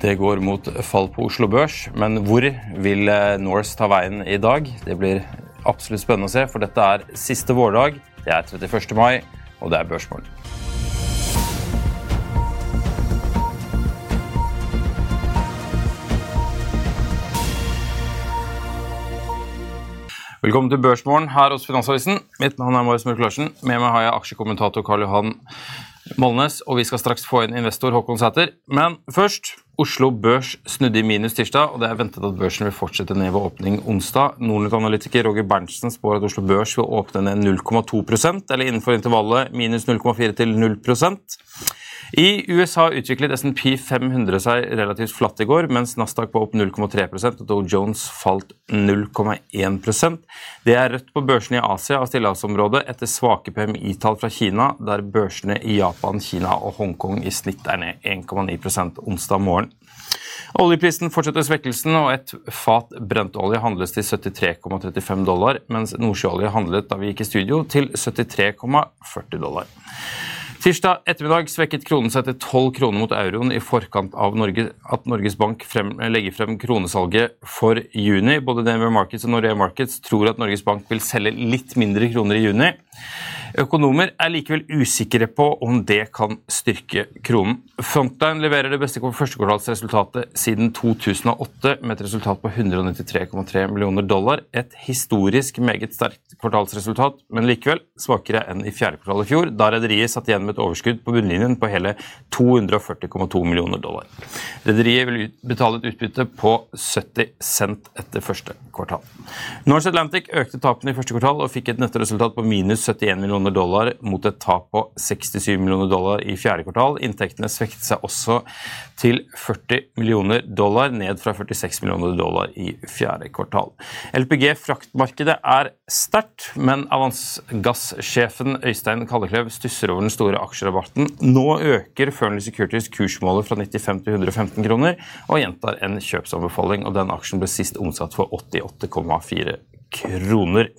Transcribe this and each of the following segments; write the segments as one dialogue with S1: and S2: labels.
S1: Det går mot fall på Oslo Børs, men hvor vil eh, Norse ta veien i dag? Det blir absolutt spennende å se, for dette er siste vårdag. Det er 31. mai, og det er børsmål. Velkommen til Børsmorgen her hos Finansavisen. Mitt navn er Marius Mørk Larsen. Med meg har jeg aksjekommentator Karl Johan Molnes, og vi skal straks få inn investor Håkon Sæter. Men først Oslo Børs snudde i minus tirsdag, og det er ventet at børsen vil fortsette ned ved åpning onsdag. Nordnett-analytiker Roger Berntsen spår at Oslo Børs vil åpne ned 0,2% eller innenfor intervallet minus 0,4 til 0 i USA utviklet S&P 500 seg relativt flatt i går, mens Nasdaq var opp 0,3% og Dow Jones falt 0,1% Det er rødt på børsene i Asia og stillehavsområdet etter svake PMI-tall fra Kina, der børsene i Japan, Kina og Hongkong i snitt er ned 1,9% onsdag morgen. Oljeprisen fortsetter svekkelsen, og et fat brentolje handles til 73,35 dollar, mens nordsjøolje handlet da vi gikk i studio til 73,40 dollar. Tirsdag ettermiddag svekket kronen seg til 12 kroner mot euroen i forkant av Norge, at Norges Bank frem, legger frem kronesalget for juni. Både DNB Markets og Norge Markets tror at Norges Bank vil selge litt mindre kroner i juni. Økonomer er likevel usikre på om det kan styrke kronen. Frontline leverer det beste førstekvartalsresultatet siden 2008, med et resultat på 193,3 millioner dollar. Et historisk meget sterkt kvartalsresultat, men likevel svakere enn i fjerde kvartal i fjor, da rederiet satt igjen med et overskudd på bunnlinjen på hele 240,2 millioner dollar. Rederiet vil betale et utbytte på 70 cent etter første kvartal. Norse Atlantic økte tapene i første kvartal og fikk et nettoresultat på minus 71 millioner millioner dollar mot et tap på 67 millioner dollar i fjerde kvartal. Inntektene svekket seg også til 40 millioner dollar, ned fra 46 millioner dollar i fjerde kvartal. LPG fraktmarkedet er sterkt, men avansgasssjefen Øystein Kalleklev stusser over den store aksjerabatten. Nå øker Fearnley Securities kursmålet fra 95 til 115 kroner, og gjentar en kjøpsanbefaling. og Den aksjen ble sist omsatt for 88,4 kroner.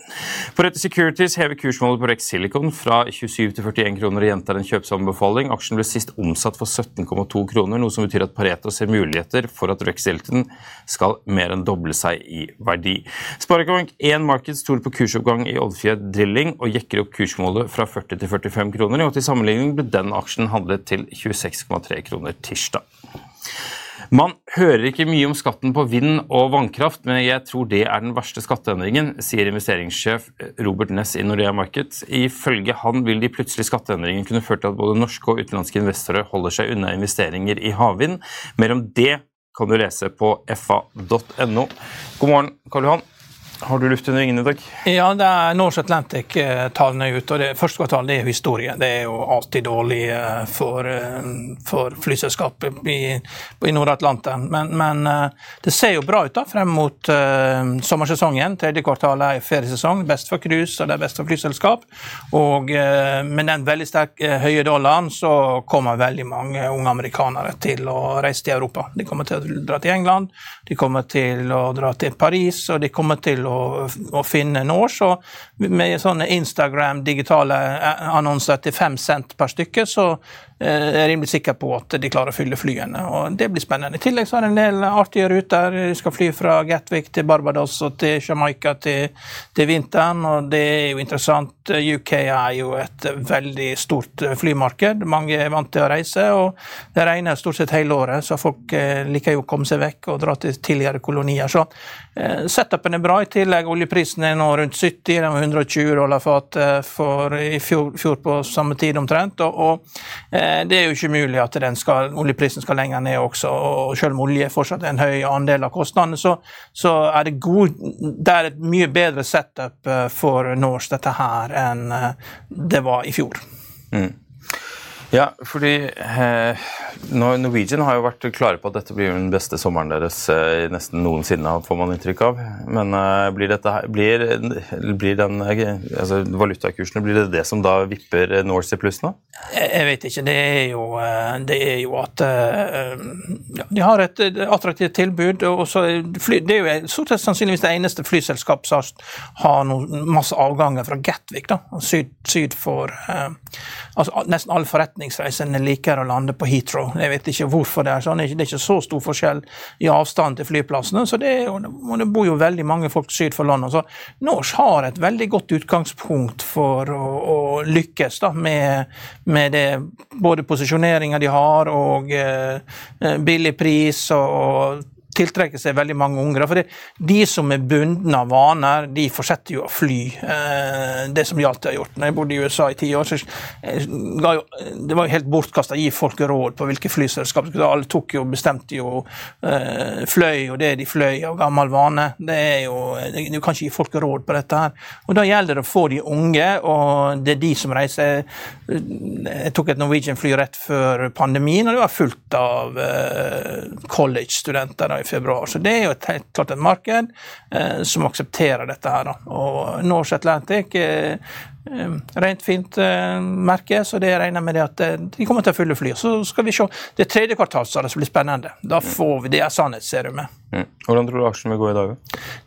S1: For etter Securities hever kursmålet på Rex Silicon fra 27 til 41 kroner og gjentar en kjøpsanbefaling. Aksjen ble sist omsatt for 17,2 kroner, noe som betyr at Pareto ser muligheter for at Rex Silicon skal mer enn doble seg i verdi. Sparebank 1 Markets stoler på kursoppgang i Oddfjed Drilling og jekker opp kursmålet fra 40 til 45 kroner, og til sammenligning ble den aksjen handlet til 26,3 kroner tirsdag. Man hører ikke mye om skatten på vind og vannkraft, men jeg tror det er den verste skatteendringen, sier investeringssjef Robert Ness i Nordea Market. Ifølge han vil de plutselige skatteendringene kunne føre til at både norske og utenlandske investorer holder seg unna investeringer i havvind. Mer om det kan du lese på fa.no. God morgen, Karl Johan. Har du luft under vingene i dag?
S2: Ja, det er Norse Atlantic-tallene ut. og det Første kvartal det er historie. Det er jo alltid dårlig eh, for, eh, for flyselskapet i, i Nord-Atlanteren. Men, men, eh, det ser jo bra ut da, frem mot uh, sommersesongen. Tredje kvartal er feriesesong. Best for cruise og det er best for flyselskap. Og uh, med den veldig sterke høye dollaren så kommer veldig mange unge amerikanere til å reise til Europa. De kommer til å dra til England, de kommer til å dra til Paris, og de kommer til å å, å finne nå. Så med sånne Instagram digitale annonser til fem cent per stykke, så er rimelig sikker på at de klarer å fylle flyene. og Det blir spennende. I tillegg så er det en del artige ruter. De skal fly fra Gatwick til Barbados og til Jamaica til, til vinteren. og Det er jo interessant. UK er jo et veldig stort flymarked. Mange er vant til å reise, og det regner stort sett hele året, så folk eh, liker jo å komme seg vekk og dra til tidligere kolonier. Så eh, setupen er bra. I tillegg oljeprisen er nå rundt 70, den var 120 dollar fatet for i fjor, fjor, på samme tid omtrent. og, og eh, det er jo ikke mulig at skal, oljeprisen skal lenger ned også. og Selv om olje fortsatt er en høy andel av kostnadene, så, så er det god, det er et mye bedre setup for Norse dette her enn det var i fjor. Mm.
S1: Ja, fordi eh, Norwegian har jo vært klare på at dette blir den beste sommeren deres eh, nesten noensinne, får man inntrykk av. Men eh, blir, dette, blir, blir den, eh, altså, valutakursene blir det det som da vipper Norse i pluss nå?
S2: Jeg vet ikke. Det er jo, eh, det er jo at eh, ja, de har et attraktivt tilbud. og så fly, Det er jo stort sett sannsynligvis det eneste flyselskapet som har noen, masse avganger fra Gatwick, da, syd, syd for altså, Nesten all forretningsreisende liker å lande på Heathrow. Jeg vet ikke hvorfor det er sånn. Det er ikke så stor forskjell i avstand til flyplassene. så det, og det bor jo veldig mange folk syd for London. Så Norse har et veldig godt utgangspunkt for å, å lykkes da, med, med det, både posisjoneringa de har og eh, billig pris og tiltrekker seg veldig mange unger. For det, de som er bundne av vaner, de fortsetter jo å fly. Eh, det som Hjalte har gjort. Når jeg bodde i USA i ti år, så ga jo, det var jo helt bortkasta å gi folk råd på hvilke flyselskap. Alle tok jo, bestemte jo, eh, fløy og det de fløy av gammel vane. Det er jo, Du kan ikke gi folk råd på dette her. Og Da gjelder det å få de unge, og det er de som reiser. Jeg tok et Norwegian-fly rett før pandemien, og det var fullt av eh, college-studenter i februar. Så det er jo et, helt klart et marked eh, som aksepterer dette her. Da. Og Norse Atlantic eh, eh, Rent fint eh, merke, så det regner med det at eh, de kommer til å fylle fly. Så skal vi se. Det tredje kvartal som blir spennende. Da får vi det er sannhetsserumet.
S1: Mm. Hvordan tror du aksjen vil gå i dag?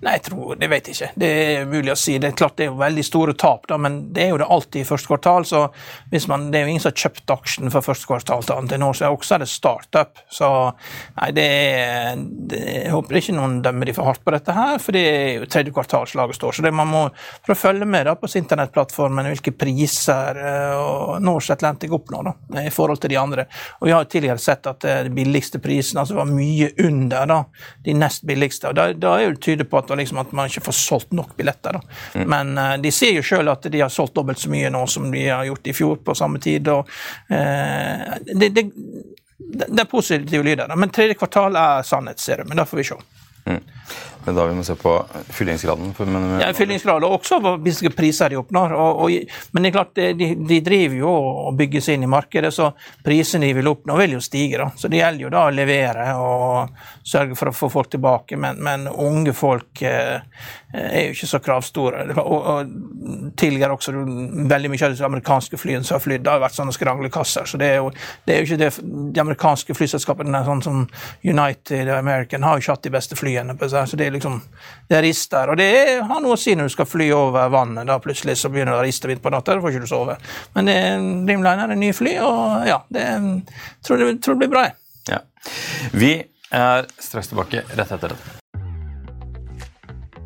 S2: Nei, jeg tror, Det vet jeg ikke. Det er mulig å si. Det er klart det er jo veldig store tap, da, men det er jo det alltid i første kvartal. så hvis man, Det er jo ingen som har kjøpt aksjen for første kvartal til nå, så også er det startup. Så nei, det er, det, jeg håper ikke noen dømmer de for hardt på dette her, for det er jo tredje kvartalslaget står. Så det man må for å følge med da på internettplattformen hvilke priser uh, Norse Atlantic oppnår da, i forhold til de andre. Og Vi har tidligere sett at uh, de billigste prisene altså var mye under da, de nest billigste. og Da, da er det tyder på at, liksom, at, man ikke får solgt nok billetter. Mm. Men uh, de sier jo sjøl at de har solgt dobbelt så mye nå som de har gjort i fjor på samme tid. og uh, det, det, det, er positive lyder. Men tredje kvartal er sannhetsserie, men da får vi se. Mm.
S1: Det er da vi må se på fyllingsgraden. Men,
S2: men, ja, fyllingsgraden og også hvilke priser de oppnår. Og, og, men det er klart, de, de, driver jo og bygger seg inn i markedet, så prisene de vil oppnå, vil jo stige. da. Så det gjelder jo da å levere og sørge for å få folk tilbake. Men, men unge folk eh, er jo ikke så kravstore. Og, og tidligere også veldig mye av de amerikanske flyene som har flydd, har vært sånne skranglekasser. Så det er jo, det er jo ikke det De amerikanske flyselskapene, sånn som United og American, har jo ikke hatt de beste flyene. på seg, så det er liksom, det rister. Og det er, har noe å si når du skal fly over vannet. Da plutselig så begynner det å riste midt på natta. Da får ikke du sove. Men det, Dreamliner er nye fly, og ja, det tror jeg tror det blir bra.
S1: Ja. Vi er straks tilbake rett etter det.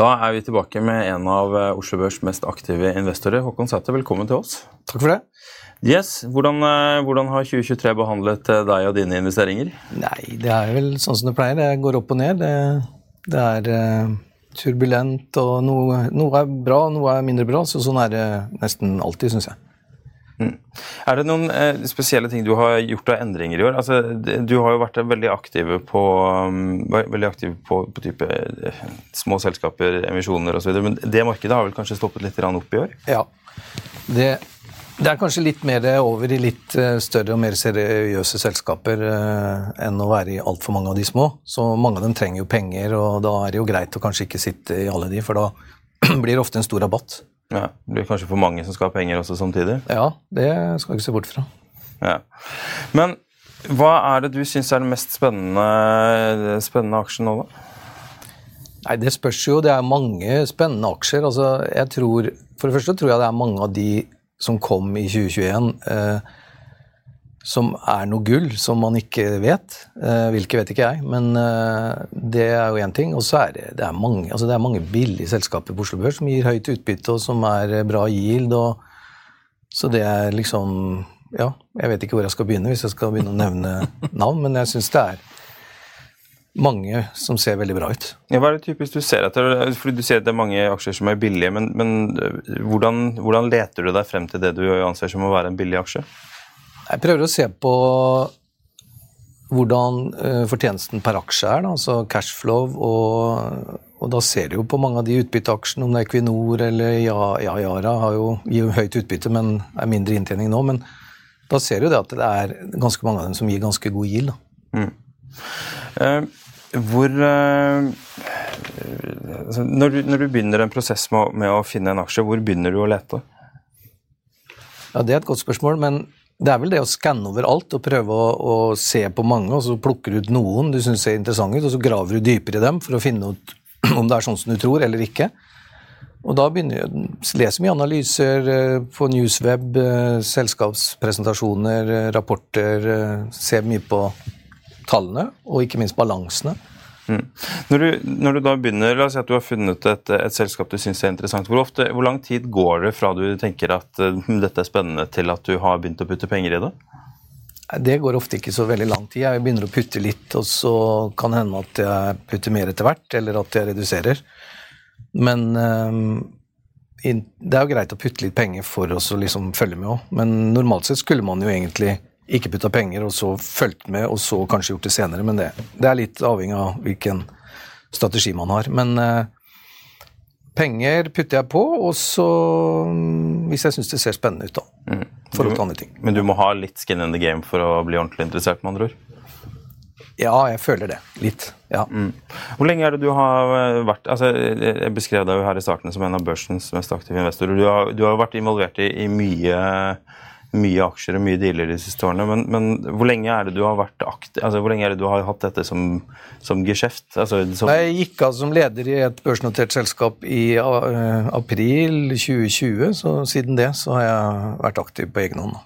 S1: Da er vi tilbake med en av eh, Oslo Børs mest aktive investorer. Håkon Sæther, velkommen til oss.
S3: Takk for det.
S1: Yes, hvordan, eh, hvordan, har 2023 behandlet eh, deg og dine investeringer?
S3: Nei, Det er vel sånn som det pleier. Det går opp og ned. Det, det er turbulent, og noe, noe, er bra, noe er mindre bra. Så sånn er det nesten alltid, syns jeg.
S1: Mm. Er det noen eh, spesielle ting du har gjort av endringer i år? Altså, du har jo vært veldig aktiv på, um, veldig aktiv på, på type eh, små selskaper, emisjoner osv. Men det markedet har vel kanskje stoppet litt opp i år?
S3: Ja. Det, det, er kanskje litt mer over i litt eh, større og mer seriøse selskaper eh, enn å være i altfor mange av de små. Så mange av dem trenger jo penger, og da er det jo greit å kanskje ikke sitte i alle de, for da blir det ofte en stor rabatt.
S1: Ja, Det blir kanskje for mange som skal ha penger også samtidig?
S3: Ja, det skal vi ikke se bort fra.
S1: Ja. Men hva er det du syns er den mest spennende, spennende aksjen nå, da?
S3: Nei, Det spørs jo. Det er mange spennende aksjer. Altså, jeg tror, For det første tror jeg det er mange av de som kom i 2021, eh, som er noe gull som man ikke vet. Eh, hvilke vet ikke jeg, men eh, det er jo én ting. Og så er det, det, er mange, altså det er mange billige selskaper på Oslo Børs som gir høyt utbytte, og som er bra yield. Så det er liksom Ja, jeg vet ikke hvor jeg skal begynne hvis jeg skal begynne å nevne navn, men jeg syns det er mange som ser veldig bra ut.
S1: Ja, hva er det typisk du ser etter? Fordi Du ser at det er mange aksjer som er billige, men, men hvordan, hvordan leter du deg frem til det du anser som å være en billig aksje?
S3: Jeg prøver å se på hvordan uh, fortjenesten per aksje er, da, altså cashflow. Og, og, da ser du jo på mange av de utbytteaksjene, om det er Equinor eller ja, ja, Yara, har jo, gir jo høyt utbytte, men er mindre inntjening nå. Men da ser du det at det er ganske mange av dem som gir ganske god gild. Mm.
S1: Uh, hvor uh, altså, når, du, når, du, begynner en prosess med, med å finne en aksje, hvor begynner du å lete?
S3: Ja, Det er et godt spørsmål, men det er vel det å skanne over alt og prøve å, å, se på mange, og så plukker du ut noen du syns ser interessante ut, og så graver du dypere i dem for å finne ut om det er sånn som du tror eller ikke. Og da begynner jeg leser mye analyser eh, på Newsweb, eh, selskapspresentasjoner, eh, rapporter, ser mye på tallene, og ikke minst balansene.
S1: Mm. Når, du, når, du, da begynner, La oss si at du har funnet et, et selskap du syns er interessant. Hvor, ofte, hvor, lang tid går det fra du tenker at uh, dette er spennende, til at du har begynt å putte penger i det?
S3: Det går ofte ikke så veldig lang tid. Jeg begynner å putte litt, og så kan det hende at jeg putter mer etter hvert, eller at jeg reduserer. Men um, det er jo greit å putte litt penger for å liksom følge med òg, men normalt sett skulle man jo egentlig ikke putta penger, og så fulgt med, og så kanskje gjort det senere. Men det, det er litt avhengig av hvilken strategi man har. Men eh, penger putter jeg på, og så mm, hvis jeg syns det ser spennende ut, da. Mm. å ta andre ting.
S1: Men du må ha litt skin in the game for å bli ordentlig interessert, med andre ord?
S3: Ja, jeg føler det. Litt. Ja. Mm.
S1: Hvor lenge er det du har eh, vært altså, Jeg beskrev deg jo her i starten som en av børsens mest aktive investorer. Du har, du har vært involvert i, i mye mye aksjer og mye dealer de siste årene. Men, men, hvor lenge er det du har vært aktiv, altså hvor lenge er det du har hatt dette som, som geskjeft? Altså,
S3: som jeg gikk av som leder i et børsnotert selskap i uh, april 2020, så siden det så har jeg vært aktiv på egen hånd.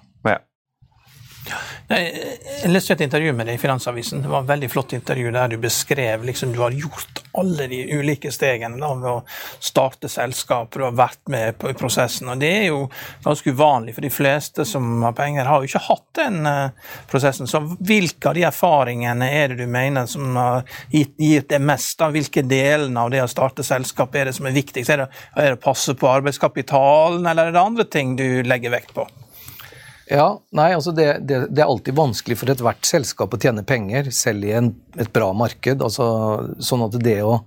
S2: Jeg leste et intervju med deg i Finansavisen. Det var et veldig flott intervju der du beskrev liksom, du har gjort alle de ulike stegene da, ved å starte selskap. og har vært med på prosessen. og Det er jo ganske uvanlig, for de fleste som har penger, har jo ikke hatt den uh, prosessen. Så hvilke av de erfaringene er det du mener som har gitt, gitt det mest? da? Hvilke delene av det å starte selskap er det som er viktigst? Er det å passe på arbeidskapitalen, eller er det andre ting du legger vekt på?
S3: Ja, nei, altså det, det, det, er alltid vanskelig for ethvert selskap å tjene penger, selv i en, et bra marked. Altså, sånn at det å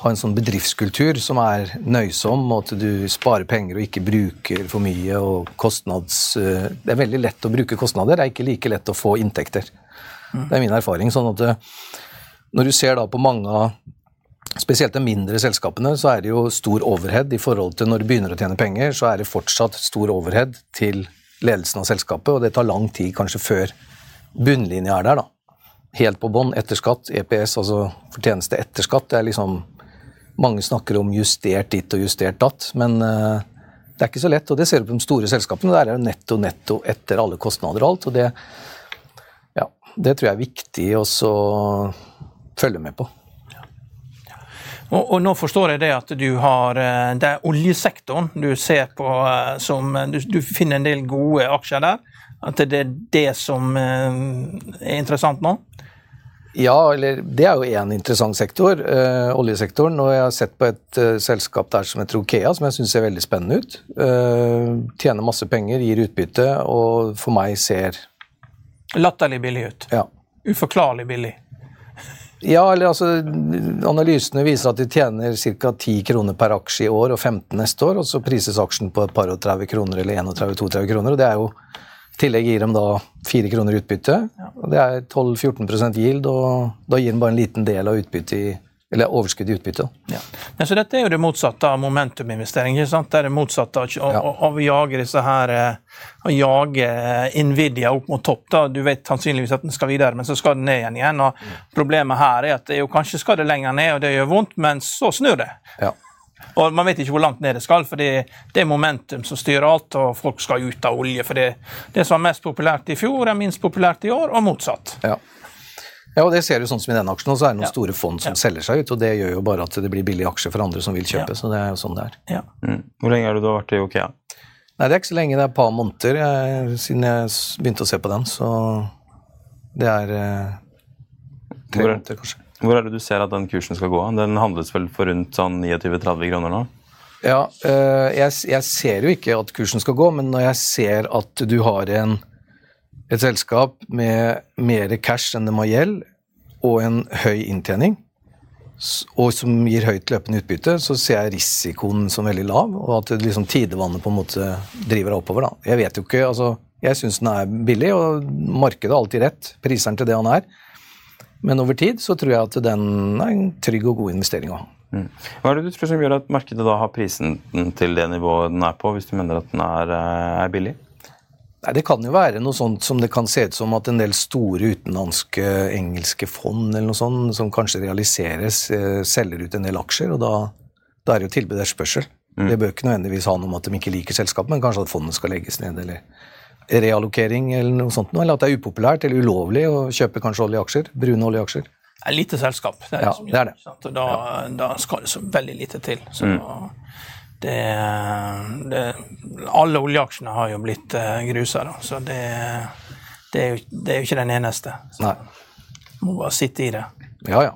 S3: ha en sånn bedriftskultur som er nøysom, og at du sparer penger og ikke bruker for mye og kostnads... Eh, det er veldig lett å bruke kostnader, det er ikke like lett å få inntekter. Det er min erfaring. sånn at eh, når du ser da på mange av Spesielt de mindre selskapene så er det jo stor overhead i forhold til når du begynner å tjene penger, så er det fortsatt stor overhead til ledelsen av selskapet, og det tar lang tid kanskje før bunnlinja er der. da. Helt på bånn, etter skatt, EPS, altså fortjeneste etter skatt. det er liksom, Mange snakker om justert ditt og justert datt, men uh, det er ikke så lett. og Det ser du på de store selskapene. Der er det netto netto etter alle kostnader og alt. og Det, ja, det tror jeg er viktig å følge med på.
S2: Og, og, nå forstår jeg det at du har eh, Det er oljesektoren du ser på eh, som Du, du finner en del gode aksjer der? At det er det som eh, er interessant nå?
S3: Ja, eller det er jo én interessant sektor, øh, oljesektoren. Og jeg har sett på et øh, selskap der som heter Okea, som jeg syns ser veldig spennende ut. Uh, tjener masse penger, gir utbytte, og for meg ser
S2: Latterlig billig ut.
S3: Ja.
S2: Uforklarlig billig.
S3: Ja, eller altså Analysene viser at de tjener ca. 10 kroner per aksje i år og 15 neste år, og så prises aksjen på et par og 30 kroner eller 31-32 kroner. og det er jo I tillegg gir de da 4 kroner utbytte. og Det er 12-14% yield, og da gir de bare en liten del av utbyttet i eller overskudd i utbytte.
S2: Ja. Ja, så dette er jo det motsatte av momentuminvestering. Det er det motsatte av, ja. av, å jage disse her, eh, å jage Nvidia opp mot topp. da. Du vet sannsynligvis at den skal videre, men så skal den ned igjen. igjen. og Problemet her er at det jo, kanskje skal det lenger ned, og det gjør vondt, men så snur det.
S3: Ja.
S2: Og Man vet ikke hvor langt ned det skal, for det, er momentum som styrer alt, og folk skal ut av olje. for Det, det som var mest populært i fjor, er minst populært i år, og motsatt.
S3: Ja. Ja, og det ser du sånn som i denne aksjen, og så er det noen ja. store fond som ja. selger seg ut, og det gjør jo bare at det blir billige aksjer for andre som vil kjøpe, ja. så det er jo sånn det er.
S2: Ja.
S1: Mm. Hvor lenge har du da vært i Okea?
S3: Nei, Det er ikke så lenge, det er et par måneder jeg, siden jeg begynte å se på den, så det er eh, tre hvor, måneder, kanskje.
S1: Hvor er det du ser at den kursen skal gå? Den handles vel for rundt sånn 29-30 kroner nå?
S3: Ja, øh, jeg, jeg ser jo ikke at kursen skal gå, men når jeg ser at du har en et selskap med mer cash enn det må gjelde, og en høy inntjening, og som gir høyt løpende utbytte, så ser jeg risikoen som veldig lav, og at liksom tidevannet på en måte driver oppover. da. Jeg vet jo ikke, altså, jeg syns den er billig, og markedet har alltid rett. Priseren til det han er. Men over tid så tror jeg at den er en trygg og god investering å ha.
S1: Mm. Hva er det du tror som gjør at markedet da har prisen til det nivået den er på, hvis du mener at den er, eh, er billig?
S3: Nei, Det kan jo være noe sånt som det kan se ut som at en del store utenlandske engelske fond eller noe sånt, som kanskje realiseres, eh, selger ut en del aksjer, og da, da er det jo tilbud og etterspørsel. Mm. Det bør ikke nødvendigvis ha noe om at de ikke liker selskapet, men kanskje at fondet skal legges ned, eller reallokering eller noe sånt, eller at det er upopulært eller ulovlig å kjøpe kanskje oljeaksjer, brune oljeaksjer.
S2: Et lite selskap.
S3: Det er, ja, det, er det.
S2: Da, ja. da, skal det så veldig lite til. Så mm det, det, Alle oljeaksjene har jo blitt uh, grusa, da, så det, det, er jo, det, er jo, ikke den eneste. Så
S3: Nei.
S2: Må bare sitte i det.
S3: Ja, ja.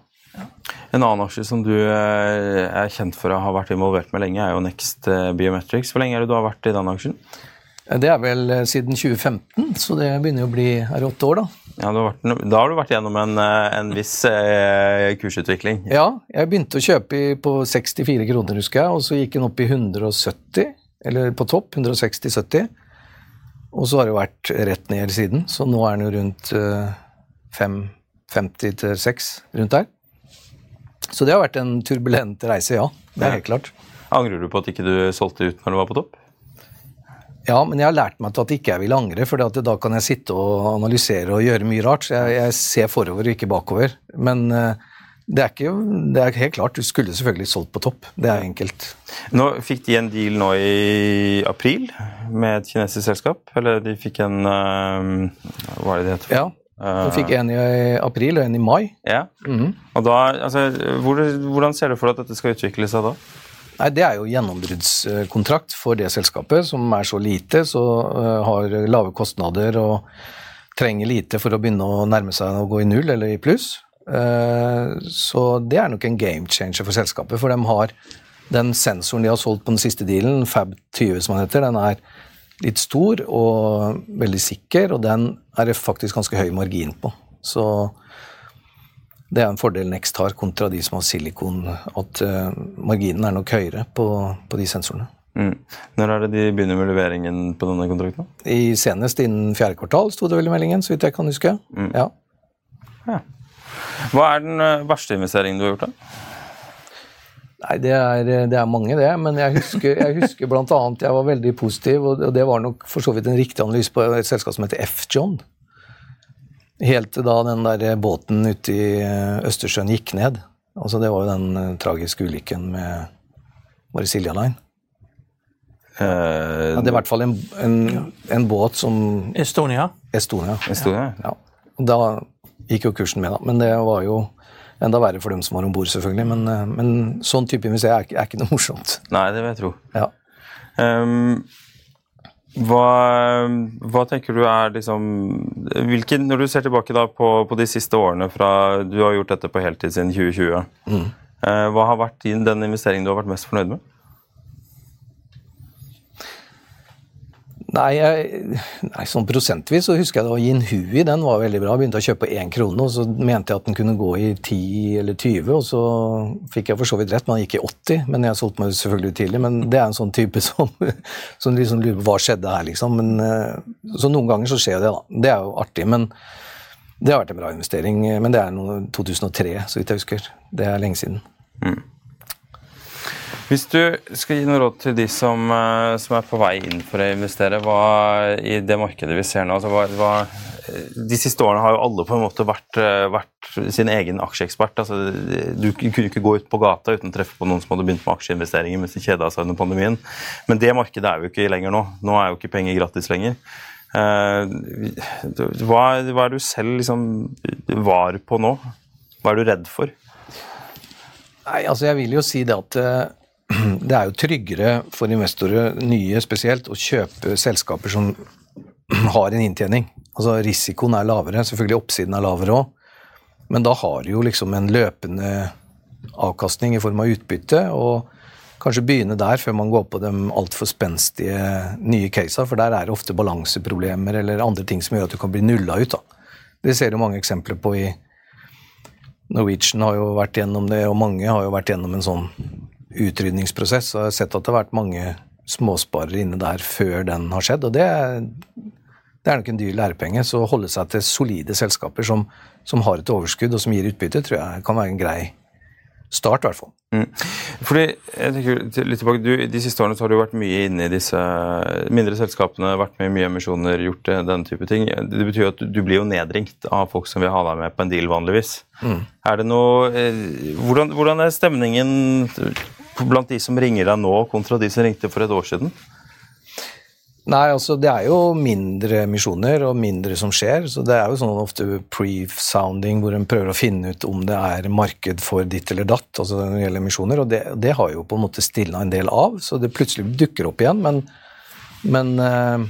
S1: En annen aksje som du eh, er kjent for å ha vært involvert med lenge, er jo Next eh, Biometrics. Hvor lenge er det du har vært i den aksjen?
S3: Det er vel siden 2015, så det begynner jo å bli er åtte år, da.
S1: Ja, vært, Da har du vært gjennom en, eh, en viss eh, kursutvikling?
S3: Ja, jeg begynte å kjøpe på 64 kroner, husker jeg, og så gikk den opp i 170, eller på topp, 160-70. Og så har det vært rett ned siden, så nå er den jo rundt eh, 5,50 til 6, rundt der. Så det har vært en turbulent reise, ja. Det er helt klart.
S1: Angrer du på at ikke du solgte ut når du var på topp?
S3: Ja, men jeg har lært meg til at ikke jeg vil angre, for da kan jeg sitte og analysere og gjøre mye rart. Jeg, jeg ser forover og ikke bakover. Men uh, det er, ikke, det er helt klart. Du skulle selvfølgelig solgt på topp. Det er enkelt.
S1: Nå Fikk de en deal nå i april med et kinesisk selskap? Eller de fikk en uh, Hva er det det heter?
S3: Ja. De fikk en i april og en i mai.
S1: Ja.
S3: Mhm.
S1: Og da, altså, hvor, Hvordan ser du for deg at dette skal utvikle seg da?
S3: Nei, Det er jo gjennombruddskontrakt for det selskapet, som er så lite, så øh, har lave kostnader og trenger lite for å begynne å nærme seg å gå i null eller i pluss. Eh, så det er nok en game changer for selskapet, for de har den sensoren de har solgt på den siste dealen, Fab20 som den heter, den er litt stor og veldig sikker, og den er det faktisk ganske høy margin på. Så det er en fordel Next har kontra de som har silikon, at uh, marginen er nok høyere på, på de sensorene.
S1: Mm. Når er det de begynner med leveringen på denne kontrakten?
S3: I Senest innen fjerde kvartal, sto det vel i meldingen, så vidt jeg kan huske.
S1: Mm.
S3: Ja.
S1: Ja. Hva er den uh, verste investeringen du har gjort? da?
S3: Nei, det er, det er mange, det. Men jeg husker, jeg husker annet jeg var veldig positiv, og det var nok for så vidt en riktig analyse på et selskap som heter F-John. Helt til da den der båten ute i eh, Østersjøen gikk ned. Altså Det var jo den eh, tragiske ulykken med Var det Silja Line?
S1: Eh,
S3: Ja, det er i hvert fall en, en, en båt som
S2: Estonia.
S3: Estonia.
S1: Estonia?
S3: Ja. ja. Da gikk jo kursen med, da. Men det var jo enda verre for dem som var om bord, selvfølgelig. Men, eh, men sånn type museum er, er ikke noe morsomt.
S1: Nei, det vil jeg tro.
S3: Ja.
S1: Ehm, hva, hva tenker du er liksom hvilken, Når du ser tilbake på, på de siste årene fra Du har gjort dette på heltid siden 2020. mm. hva har vært din, den investeringen du har vært mest fornøyd med?
S3: Nei, jeg, nei, sånn prosentvis så husker jeg det var Jinhui. den var veldig bra. Begynte å kjøpe én krone, og så mente jeg at den kunne gå i 10 eller 20, og så fikk jeg for så vidt rett, men den gikk i 80. Men jeg solgte meg selvfølgelig tidlig. Men det er en sånn type som, som liksom lurer på hva skjedde her, liksom. Men, eh, så noen ganger så skjer det, da. Det er jo artig. Men det har vært en bra investering. Men det er noe 2003, så vidt jeg husker. Det er lenge siden.
S1: Hvis du skal gi noe råd til de som, eh, som er på vei inn for å investere hva, i det markedet vi ser nå altså hva, hva, De siste årene har jo alle på en måte vært, eh, vært sin egen aksjeekspert. Altså, du kunne ikke gå ut på gata uten å treffe på noen som hadde begynt med aksjeinvesteringer mens de kjeda seg under pandemien. Men det markedet er jo ikke lenger nå. Nå er jo ikke penger gratis lenger. Eh, hva, hva er du selv liksom var på nå? Hva er du redd for?
S3: Nei, altså jeg vil jo si det at eh, det er jo tryggere for investorer, nye spesielt, å kjøpe selskaper som har en inntjening. Altså Risikoen er lavere, selvfølgelig oppsiden er lavere òg, men da har du jo liksom en løpende avkastning i form av utbytte, og kanskje begynne der før man går på de altfor spenstige nye casene, for der er det ofte balanseproblemer eller andre ting som gjør at du kan bli nulla ut. da. Det ser du mange eksempler på i Norwegian har jo vært gjennom det, og mange har jo vært gjennom en sånn utrydningsprosess. Og jeg har sett at det har vært mange småsparere inne der før den har skjedd, og det, det er nok en dyr lærepenge. Så å holde seg til solide selskaper som, som har et overskudd og som gir utbytte, tror jeg kan være en grei start, i hvert fall.
S1: Mm. Fordi, jeg tenker litt tilbake, du, De siste årene så har du vært mye inne i disse mindre selskapene, vært med i mye emisjoner, gjort det, den type ting. Det betyr jo at du, blir jo nedringt av folk som vil ha deg med på en deal vanligvis. Er det noe, eh, hvordan, hvordan er stemningen blant de som ringer deg nå, kontra de som ringte for et år siden?
S3: Nei, altså det er jo mindre emisjoner og mindre som skjer. Så det er jo sånn ofte pre-sounding hvor en prøver å finne ut om det er marked for ditt eller datt, altså når det gjelder emisjoner. Og det, det har jo på en måte stilna en del av, så det plutselig dukker opp igjen. Men, men eh,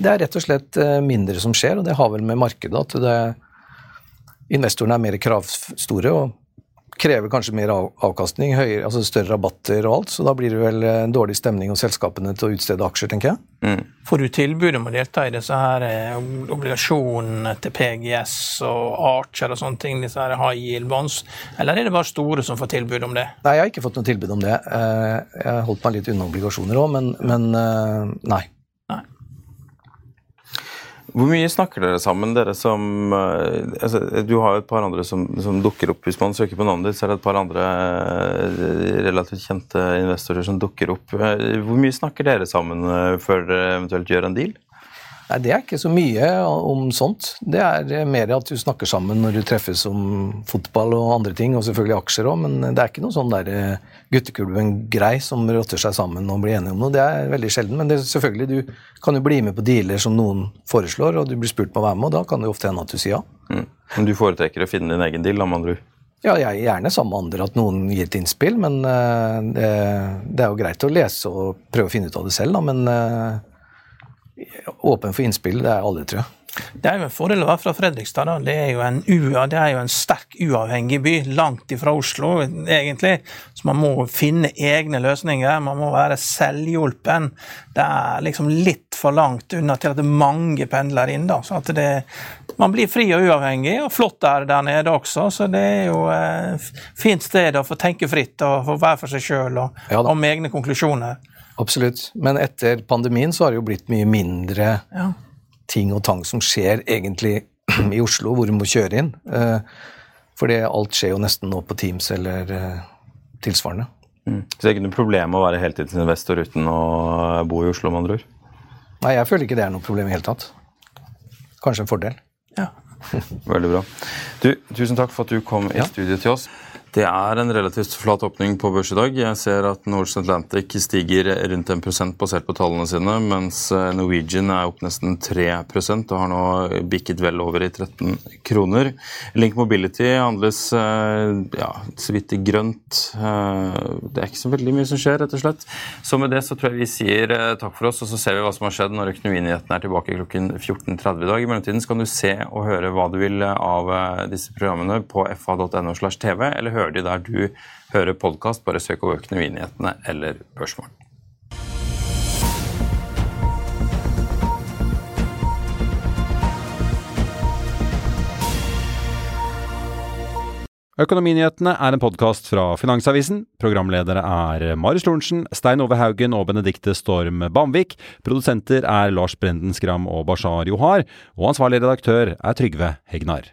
S3: det er rett og slett eh, mindre som skjer, og det har vel med markedet at det, investorene er mer kravstore og krever kanskje mer av, avkastning, høyere, altså større rabatter og alt, så da blir det vel en dårlig stemning hos selskapene til å utstede aksjer, tenker jeg.
S2: Får du tilbud om å delta i disse her eh, obligasjonene til PGS og Archer og sånne ting, disse her high yield bonds, eller er det bare store som får tilbud om det?
S3: Nei, jeg har ikke fått noe tilbud om det. Eh, Jeg har holdt meg litt unna obligasjoner òg, men, men eh, nei.
S1: Hvor mye snakker dere sammen, dere som eh, altså, Du har jo et par andre som, som dukker opp. Hvis man søker på navnet ditt, så er det et par andre eh, relativt kjente investorer som dukker opp. Eh, Hvor mye snakker dere sammen før dere eventuelt gjør en deal?
S3: Nei, Det er ikke så mye om sånt. Det er mer at du snakker sammen når du treffes om fotball og andre ting, og selvfølgelig aksjer òg, men det er ikke noe sånn der eh, gutteklubben-grei som rotter seg sammen og blir enige om noe. Det er veldig sjelden. Men det selvfølgelig, du kan jo bli med på dealer som noen foreslår, og du blir spurt på å være med, og da kan det jo ofte hende at du sier ja.
S1: Mm. Men du foretrekker å finne din egen deal, da, med andre ord?
S3: Ja, jeg er gjerne sammen med andre at noen gir et innspill, men uh, det, det, er jo greit å lese og prøve å finne ut av det selv, da, men uh, åpen for innspill, det er alle, tror jeg.
S2: Det er jo en fordel å være fra Fredrikstad. Da. Det, er jo en, det er jo en sterk uavhengig by, langt ifra Oslo egentlig. Så man må finne egne løsninger. Man må være selvhjulpen. Det er liksom litt for langt unna til at det er mange pendler inn. da. Så at det, man blir fri og uavhengig, og flott er det der nede også. Så det er jo et fint sted å få tenke fritt og få være for seg sjøl og, ja, med egne konklusjoner.
S3: Absolutt. Men etter pandemien så har det jo blitt mye mindre ja. ting og tang som skjer egentlig i Oslo, hvor du må kjøre inn. Eh, fordi alt skjer jo nesten nå på Teams eller eh, tilsvarende.
S1: Mm. Så det er ikke noe problem å være heltidsinvestor uten å bo i Oslo, med andre ord?
S3: Nei, jeg føler ikke det er noe problem i hele tatt. Kanskje en fordel.
S2: Ja.
S1: Veldig bra. Du, tusen takk for at du kom i ja. studio til oss. Det er en relativt flat åpning på børs i dag. Jeg ser at Norse Atlantic stiger rundt 1 basert på tallene sine, mens eh, Norwegian er opp nesten 3 og har nå bikket vel over i 13 kroner. Link Mobility handles eh, ja, så vidt i grønt. Eh, det er ikke så veldig mye som skjer, rett og slett. Så med det så tror jeg vi sier takk for oss, og så ser vi hva som har skjedd når Økonominyhetene er tilbake klokken 14.30 i dag. I mellomtiden så kan du se og høre hva du vil av disse programmene på fa.no slash tv, eller høre de der du hører podkast. Bare søk over Økonominyhetene eller Børsmorgen.
S4: Økonominyhetene er en podkast fra Finansavisen. Programledere er Marius Lorentzen, Stein Ove Haugen og Benedikte Storm Bamvik. Produsenter er Lars Brenden Skram og Bashar Johar. Og ansvarlig redaktør er Trygve Hegnar.